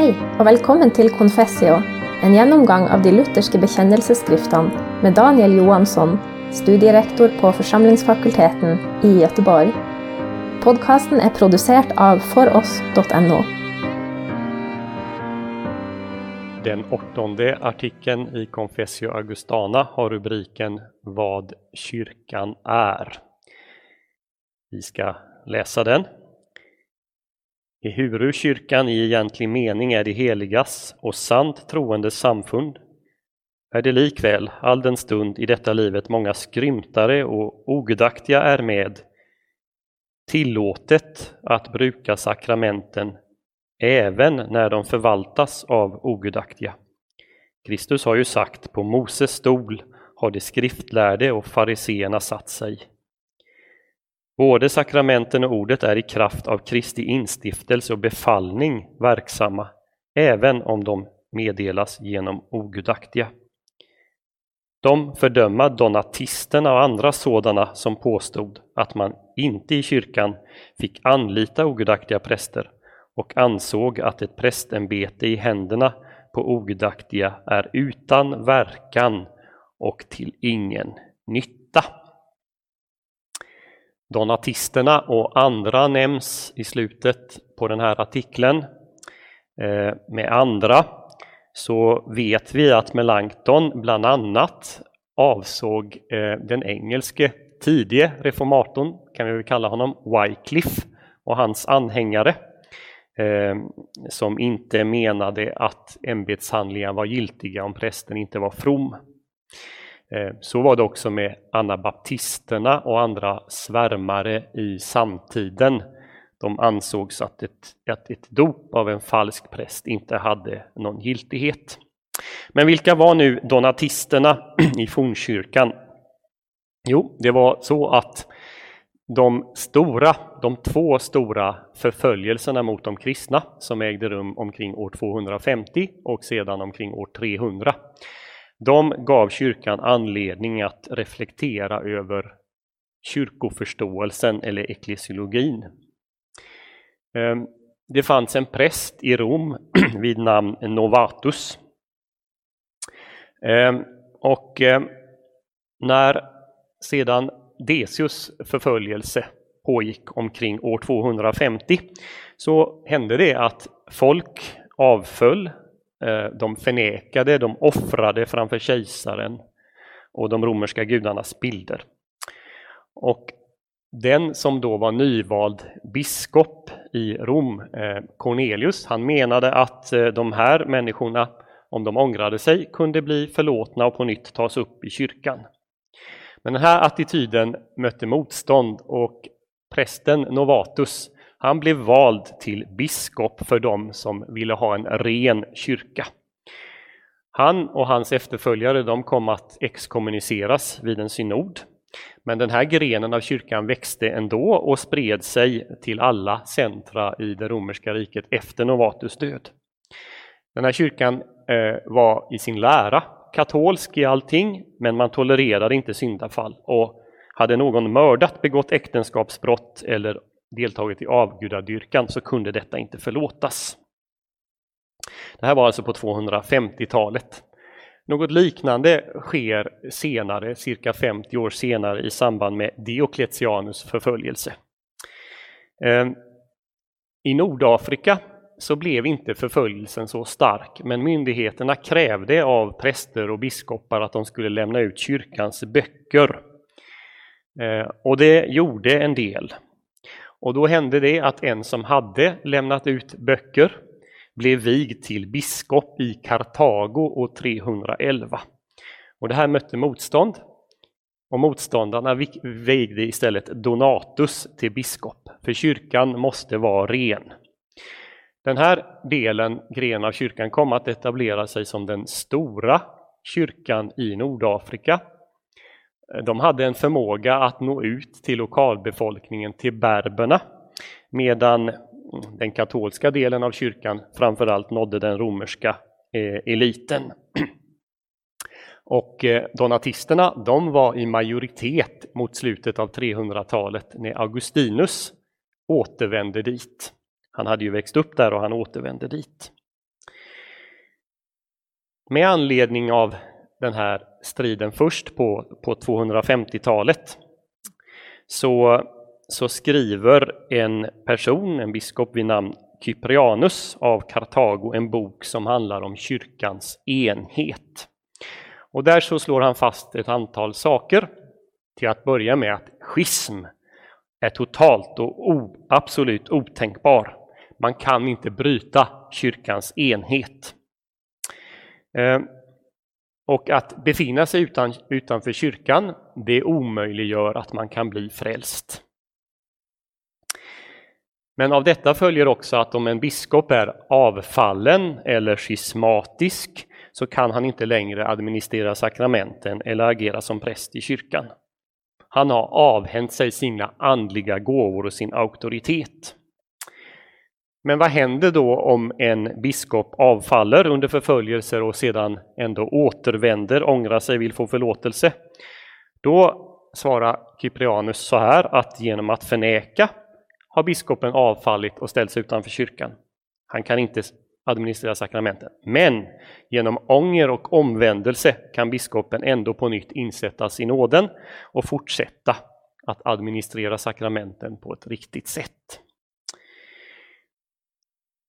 Hei, og velkommen til Confessio, en gjennomgang av de lutherske bekjennelsesskriftene med Daniel Johansson, studierektor på Forsamlingsfakulteten i Göteborg. Podkasten er produsert av foross.no. Den åttonde artikeln i Confessio Augustana har rubriken Vad kyrkan är. Vi ska läsa den. Ehuru kyrkan i egentlig mening är de heligas och sant troende samfund är det likväl all den stund i detta livet många skrymtare och ogudaktiga är med tillåtet att bruka sakramenten även när de förvaltas av ogudaktiga. Kristus har ju sagt på Moses stol har de skriftlärde och fariseerna satt sig. Både sakramenten och ordet är i kraft av Kristi instiftelse och befallning verksamma, även om de meddelas genom ogudaktiga. De fördöma donatisterna och andra sådana som påstod att man inte i kyrkan fick anlita ogudaktiga präster och ansåg att ett prästämbete i händerna på ogudaktiga är utan verkan och till ingen nytta. Donatisterna och andra nämns i slutet på den här artikeln. Eh, med andra så vet vi att Melanchthon bland annat avsåg eh, den engelske tidige reformatorn, kan vi väl kalla honom, Wycliffe och hans anhängare eh, som inte menade att ämbetshandlingar var giltiga om prästen inte var from. Eh, så var det också med anabaptisterna och andra svärmare i samtiden. De ansågs att ett, att ett dop av en falsk präst inte hade någon giltighet. Men vilka var nu donatisterna i fornkyrkan? Jo, det var så att de stora, de två stora förföljelserna mot de kristna som ägde rum omkring år 250 och sedan omkring år 300 de gav kyrkan anledning att reflektera över kyrkoförståelsen eller eklesiologin. Ehm, det fanns en präst i Rom vid namn Novatus. Ehm, och ehm, när sedan Decius förföljelse pågick omkring år 250 så hände det att folk avföll Eh, de förnekade, de offrade framför kejsaren och de romerska gudarnas bilder. Och den som då var nyvald biskop i Rom, eh, Cornelius, han menade att eh, de här människorna, om de ångrade sig, kunde bli förlåtna och på nytt tas upp i kyrkan. Men den här attityden mötte motstånd och prästen Novatus han blev vald till biskop för dem som ville ha en ren kyrka. Han och hans efterföljare de kom att exkommuniceras vid en synod. Men den här grenen av kyrkan växte ändå och spred sig till alla centra i det romerska riket efter Novatus död. Den här kyrkan eh, var i sin lära katolsk i allting, men man tolererade inte syndafall. Och hade någon mördat, begått äktenskapsbrott eller deltagit i avgudadyrkan så kunde detta inte förlåtas. Det här var alltså på 250-talet. Något liknande sker senare, cirka 50 år senare i samband med Diocletianus förföljelse. Ehm, I Nordafrika så blev inte förföljelsen så stark, men myndigheterna krävde av präster och biskopar att de skulle lämna ut kyrkans böcker. Ehm, och det gjorde en del. Och då hände det att en som hade lämnat ut böcker blev vigd till biskop i Kartago år 311. Och det här mötte motstånd. Och motståndarna vigde istället Donatus till biskop, för kyrkan måste vara ren. Den här delen, gren av kyrkan, kom att etablera sig som den stora kyrkan i Nordafrika Eh, de hade en förmåga att nå ut till lokalbefolkningen, till berberna, medan mm, den katolska delen av kyrkan framförallt nådde den romerska eh, eliten. Och eh, donatisterna, de var i majoritet mot slutet av 300-talet när Augustinus återvände dit. Han hade ju växt upp där och han återvände dit. med anledning av den här striden först på, på 250-talet så, så skriver en person, en biskop vid namn Kyprianus, av Kartago en bok som handlar om kyrkans enhet. Och där så slår han fast ett antal saker. Till att börja med att schism är totalt och o, absolut otänkbar. Man kan inte bryta kyrkans enhet. Eh, och att befinna sig utan, utanför kyrkan, det omöjliggör att man kan bli frälst. Men av detta följer också att om en biskop är avfallen eller schismatisk så kan han inte längre administrera sakramenten eller agera som präst i kyrkan. Han har avhänt sig sina andliga gåvor och sin auktoritet. Men vad händer då om en biskop avfaller under förföljelser och sedan ändå återvänder, ångrar sig, vill få förlåtelse? Då svarar Kyprianus så här att genom att förneka har biskopen avfallit och ställts utanför kyrkan. Han kan inte administrera sakramenten. Men genom ånger och omvändelse kan biskopen ändå på nytt insättas i nåden och fortsätta att administrera sakramenten på ett riktigt sätt.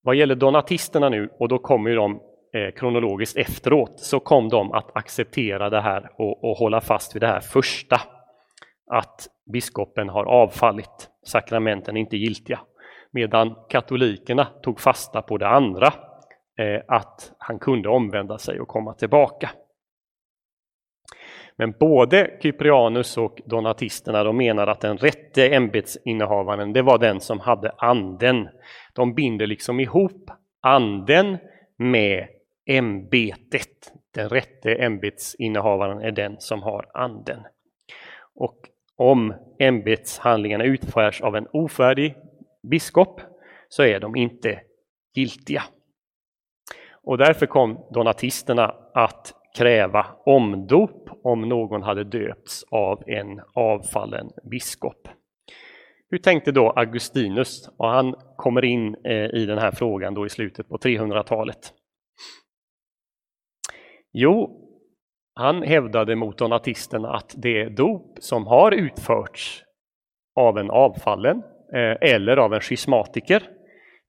Vad gäller donatisterna nu, och då kommer de eh, kronologiskt efteråt, så kom de att acceptera det här och, och hålla fast vid det här första. Att biskopen har avfallit, sakramenten är inte giltiga. Medan katolikerna tog fasta på det andra, eh, att han kunde omvända sig och komma tillbaka. Men både Cyprianus och donatisterna de menar att den rätte ämbetsinnehavaren, det var den som hade anden. De binder liksom ihop anden med ämbetet. Den rätte ämbetsinnehavaren är den som har anden. Och om ämbetshandlingarna utförs av en ofärdig biskop så är de inte giltiga. Och därför kom donatisterna att kräva omdop om någon hade döpts av en avfallen biskop. Hur tänkte då Augustinus? Och han kommer in eh, i den här frågan då i slutet på 300-talet. Jo, han hävdade mot donatisterna att det dop som har utförts av en avfallen eh, eller av en schismatiker,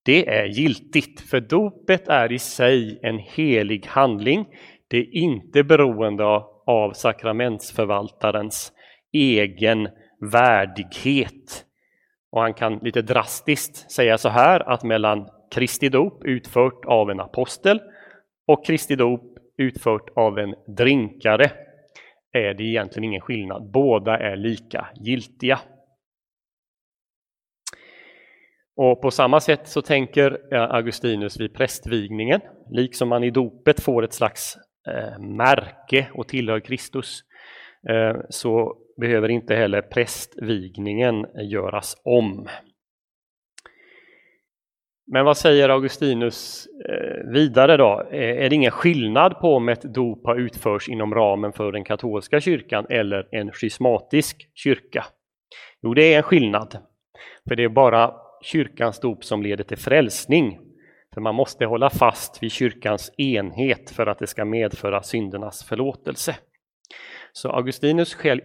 det är giltigt, för dopet är i sig en helig handling. Det är inte beroende av sakramentsförvaltarens egen värdighet. Och han kan lite drastiskt säga så här att mellan Kristi dop utfört av en apostel och Kristi dop utfört av en drinkare är det egentligen ingen skillnad. Båda är lika giltiga. Och på samma sätt så tänker eh, Augustinus vid prästvigningen, liksom man i dopet får ett slags Eh, märke och tillhör Kristus, eh, så behöver inte heller prästvigningen göras om. Men vad säger Augustinus eh, vidare då? Eh, är det ingen skillnad på om ett dop har utförts inom ramen för den katolska kyrkan eller en schismatisk kyrka? Jo, det är en skillnad. För det är bara kyrkans dop som leder till frälsning. För man måste hålla fast vid kyrkans enhet för att det ska medföra syndernas förlåtelse. Så Augustinus eh,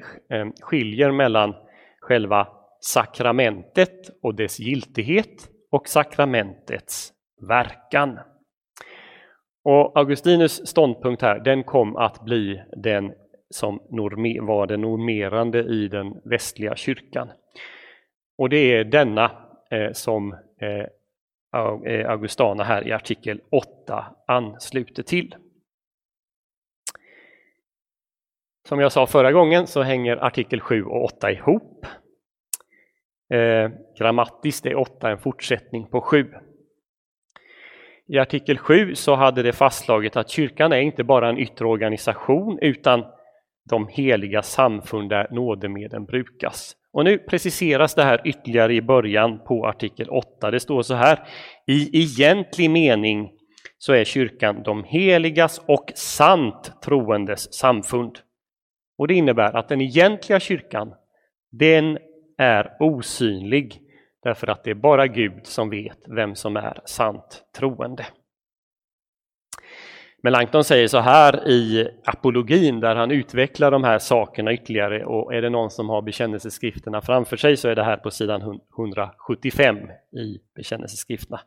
skiljer mellan själva sakramentet och dess giltighet och sakramentets verkan. Och Augustinus ståndpunkt här, den kom att bli den som var den normerande i den västliga kyrkan. Och det är denna eh, som eh Eh, Augustana här i artikel 8 ansluter till. Som jag sa förra gången så hänger artikel 7 och 8 ihop. Eh, grammatiskt är 8 en fortsättning på 7. I artikel 7 så hade det fastslagit att kyrkan är inte bara en yttre organisation utan de heliga samfund där nådemedlen brukas. Och nu preciseras det här ytterligare i början på artikel 8. Det står så här. I egentlig mening så är kyrkan de heligas och sant troendes samfund. Och det innebär att den egentliga kyrkan, den är osynlig därför att det är bara Gud som vet vem som är sant troende. Melanchthon säger så här i apologin där han utvecklar de här sakerna ytterligare och är det någon som har bekännelseskrifterna framför sig så är det här på sidan 175 i bekännelseskrifterna.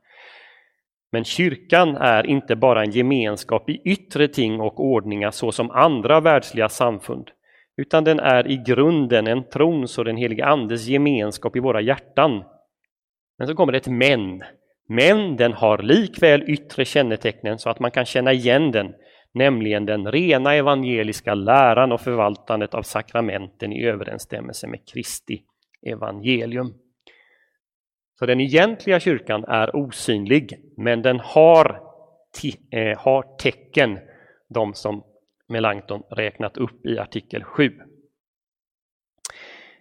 Men kyrkan är inte bara en gemenskap i yttre ting och ordningar så som andra världsliga samfund, utan den är i grunden en trons och den helige Andes gemenskap i våra hjärtan. Men så kommer det ett men. Men den har likväl yttre kännetecknen så att man kan känna igen den, nämligen den rena evangeliska läran och förvaltandet av sakramenten i överensstämmelse med Kristi evangelium. Så den egentliga kyrkan är osynlig, men den har, äh, har tecken, de som Melanchthon räknat upp i artikel 7.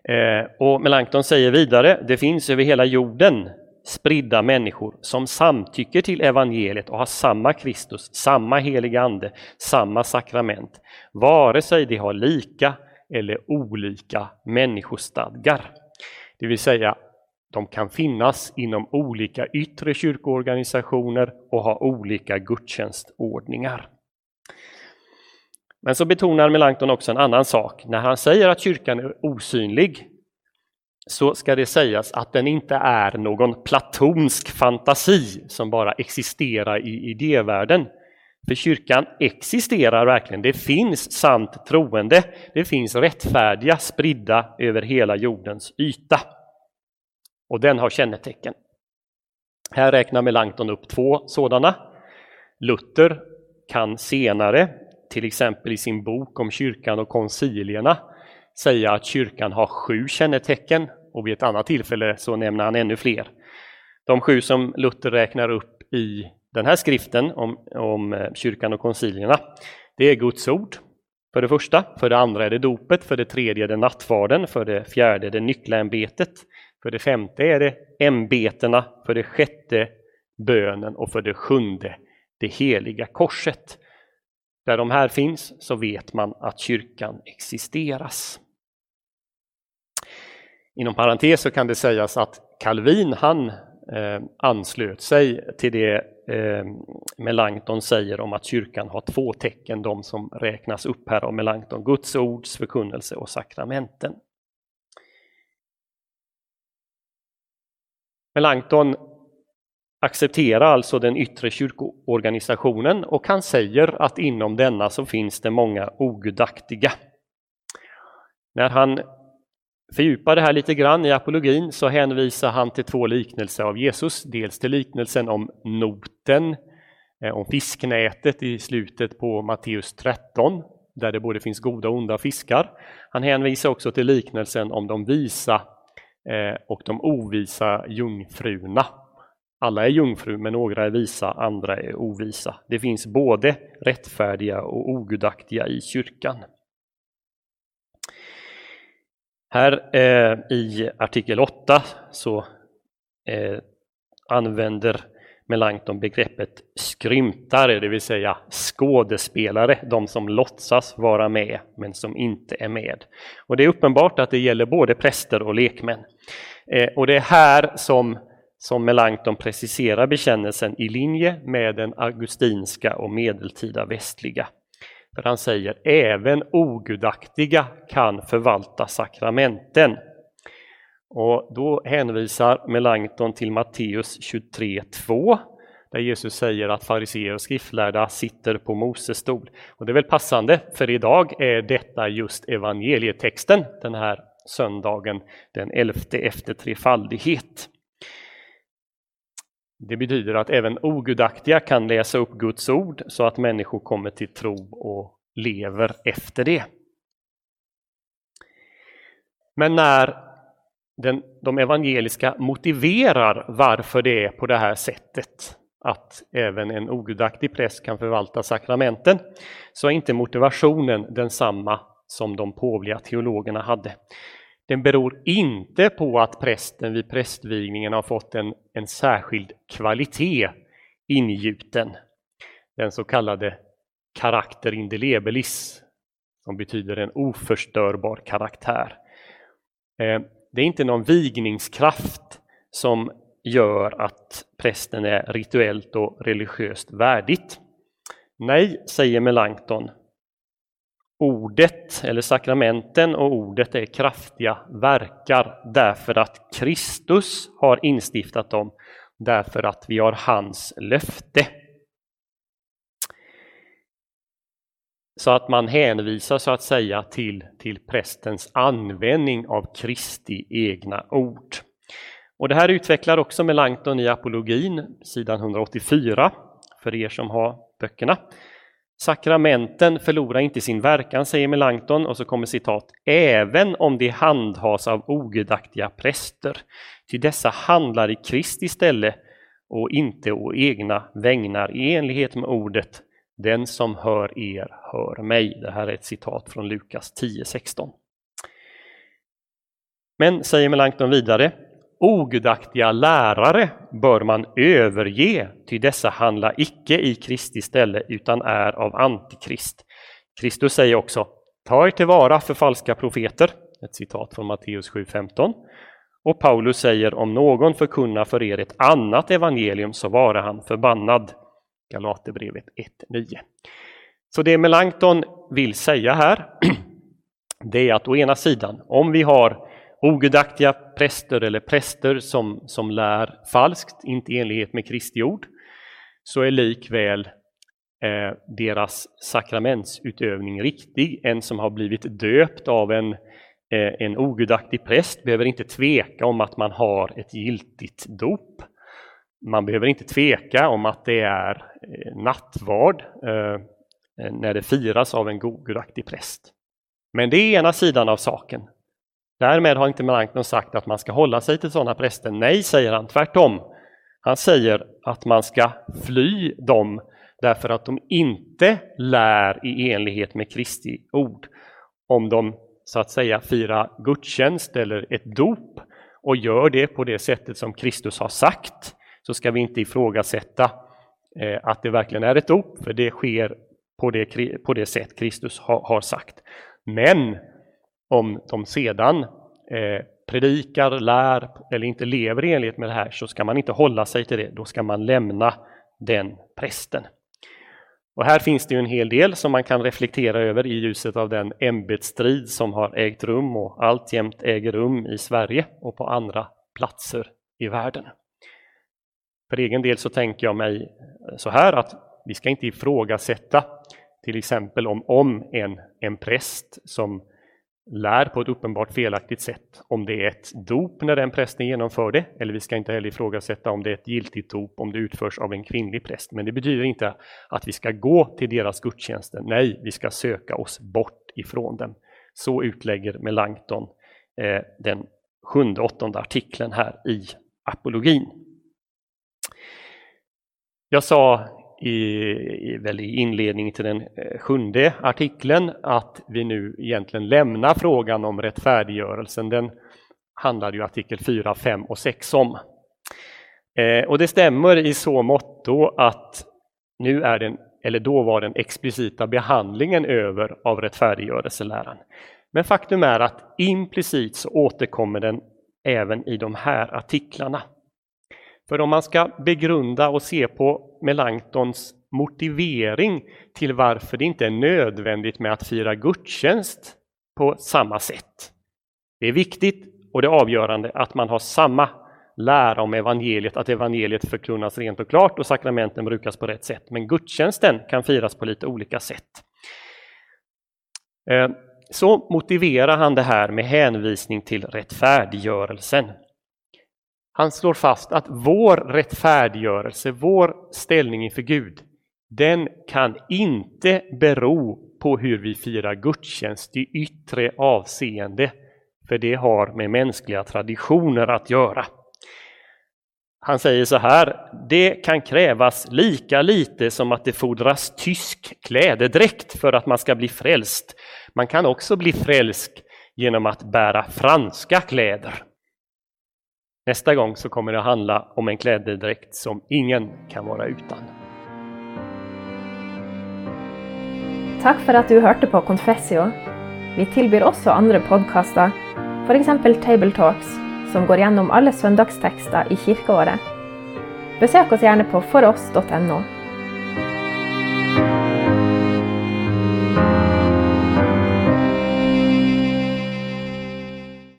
Eh, och Melanchthon säger vidare, det finns över hela jorden spridda människor som samtycker till evangeliet och har samma Kristus, samma heliga Ande, samma sakrament, vare sig de har lika eller olika människostadgar. Det vill säga, de kan finnas inom olika yttre kyrkoorganisationer och ha olika gudstjänstordningar. Men så betonar Melanchthon också en annan sak. När han säger att kyrkan är osynlig så ska det sägas att den inte är någon platonsk fantasi som bara existerar i idévärlden. För kyrkan existerar verkligen. Det finns sant troende. Det finns rättfärdiga spridda över hela jordens yta. Och den har kännetecken. Här räknar Melanchthon upp två sådana. Luther kan senare, till exempel i sin bok om kyrkan och koncilierna, säga att kyrkan har sju kännetecken och vid ett annat tillfälle så nämner han ännu fler. De sju som Luther räknar upp i den här skriften om, om eh, kyrkan och koncilierna, det är Guds ord, för det första. För det andra är det dopet, för det tredje är det nattvarden, för det fjärde är det nycklämbetet, för det femte är det ämbetena, för det sjätte bönen och för det sjunde det heliga korset. Där de här finns så vet man att kyrkan existeras. Inom parentes så kan det sägas att Calvin han eh, anslöt sig till det eh, Melanchthon säger om att kyrkan har två tecken, de som räknas upp här av Melanchthon, Guds ords förkunnelse och sakramenten. Melanchthon accepterar alltså den yttre kyrkoorganisationen och han säger att inom denna så finns det många ogudaktiga. När han fördjupar det här lite grann i apologin så hänvisar han till två liknelser av Jesus. Dels till liknelsen om noten, eh, om fisknätet i slutet på Matteus 13, där det både finns goda och onda fiskar. Han hänvisar också till liknelsen om de visa eh, och de ovisa jungfrurna. Alla är jungfrur, men några är visa, andra är ovisa. Det finns både rättfärdiga och ogudaktiga i kyrkan. Här eh, i artikel 8 så eh, använder Melanchthon begreppet skrymtare, det vill säga skådespelare, de som låtsas vara med men som inte är med. Och Det är uppenbart att det gäller både präster och lekmän. Eh, och det är här som, som Melanchthon preciserar bekännelsen i linje med den augustinska och medeltida västliga för han säger även ogudaktiga kan förvalta sakramenten. Och då hänvisar Melanchthon till Matteus 23.2 där Jesus säger att fariseer och skriftlärda sitter på Moses stol. Och det är väl passande, för idag är detta just evangelietexten den här söndagen, den elfte efter trefaldighet. Det betyder att även ogudaktiga kan läsa upp Guds ord så att människor kommer till tro och lever efter det. Men när den, de evangeliska motiverar varför det är på det här sättet, att även en ogudaktig präst kan förvalta sakramenten, så är inte motivationen densamma som de påvliga teologerna hade. Den beror inte på att prästen vid prästvigningen har fått en, en särskild kvalitet ingjuten, den så kallade karakter indelebelis, som betyder en oförstörbar karaktär. Eh, det är inte någon vigningskraft som gör att prästen är rituellt och religiöst värdigt. Nej, säger Melanchthon. Ordet, eller sakramenten och ordet är kraftiga verkar därför att Kristus har instiftat dem, därför att vi har hans löfte. Så att man hänvisar så att säga till, till prästens användning av Kristi egna ord. Och det här utvecklar också Melanchthon i Apologin, sidan 184, för er som har böckerna. Sakramenten förlorar inte sin verkan, säger Melanchthon, och så kommer citat, även om de handhas av ogudaktiga präster, ty dessa handlar i Kristi ställe och inte å egna vägnar i enlighet med ordet den som hör er hör mig. Det här är ett citat från Lukas 10.16. Men, säger Melanchthon vidare, ogudaktiga lärare bör man överge, ty dessa handlar icke i Kristi ställe utan är av Antikrist. Kristus säger också, ta er tillvara för falska profeter, ett citat från Matteus 7.15. Och Paulus säger, om någon förkunnar för er ett annat evangelium så vare han förbannad. Galaterbrevet 1.9. Så det Melanchthon vill säga här, det är att å ena sidan, om vi har ogudaktiga präster eller präster som, som lär falskt, inte i enlighet med Kristi ord, så är likväl eh, deras sakramentsutövning riktig. En som har blivit döpt av en, eh, en ogudaktig präst behöver inte tveka om att man har ett giltigt dop. Man behöver inte tveka om att det är eh, nattvard eh, när det firas av en gudaktig präst. Men det är ena sidan av saken. Därmed har inte Melanchthon sagt att man ska hålla sig till sådana präster. Nej, säger han, tvärtom. Han säger att man ska fly dem därför att de inte lär i enlighet med Kristi ord. Om de så att säga firar gudstjänst eller ett dop och gör det på det sättet som Kristus har sagt så ska vi inte ifrågasätta eh, att det verkligen är ett dop, för det sker på det, på det sätt Kristus har, har sagt. Men om de sedan eh, predikar, lär eller inte lever i enlighet med det här så ska man inte hålla sig till det, då ska man lämna den prästen. Och här finns det ju en hel del som man kan reflektera över i ljuset av den ämbetsstrid som har ägt rum och alltjämt äger rum i Sverige och på andra platser i världen. För egen del så tänker jag mig så här att vi ska inte ifrågasätta till exempel om, om en, en präst som lär på ett uppenbart felaktigt sätt om det är ett dop när den prästen genomför det, eller vi ska inte heller ifrågasätta om det är ett giltigt dop om det utförs av en kvinnlig präst. Men det betyder inte att vi ska gå till deras gudstjänster. Nej, vi ska söka oss bort ifrån dem. Så utlägger Melanchthon eh, den sjunde åttonde artikeln här i apologin. Jag sa i, i, väl i inledningen till den eh, sjunde artikeln att vi nu egentligen lämnar frågan om rättfärdiggörelsen. Den handlar ju artikel 4, 5 och 6 om. Eh, och det stämmer i så måtto att nu är den, eller då var den explicita behandlingen över av rättfärdiggörelseläran. Men faktum är att implicit så återkommer den även i de här artiklarna. För om man ska begrunda och se på Melanchtons motivering till varför det inte är nödvändigt med att fira gudstjänst på samma sätt. Det är viktigt och det är avgörande att man har samma lära om evangeliet, att evangeliet förkunnas rent och klart och sakramenten brukas på rätt sätt. Men gudstjänsten kan firas på lite olika sätt. Eh, så motiverar han det här med hänvisning till rättfärdiggörelsen. Han slår fast att vår rättfärdiggörelse, vår ställning inför Gud, den kan inte bero på hur vi firar gudstjänst i yttre avseende, för det har med mänskliga traditioner att göra. Han säger så här, det kan krävas lika lite som att det fordras tysk klädedräkt för att man ska bli frälst. Man kan också bli frälst genom att bära franska kläder. Nästa gång så kommer det att handla om en klädedräkt som ingen kan vara utan. Tack för att du hörde på Confessio. Vi tillbyr också andra podcaster, för exempel Table Talks, som går igenom alla söndagstexter i kyrkoåret. Besök oss gärna på foross.no.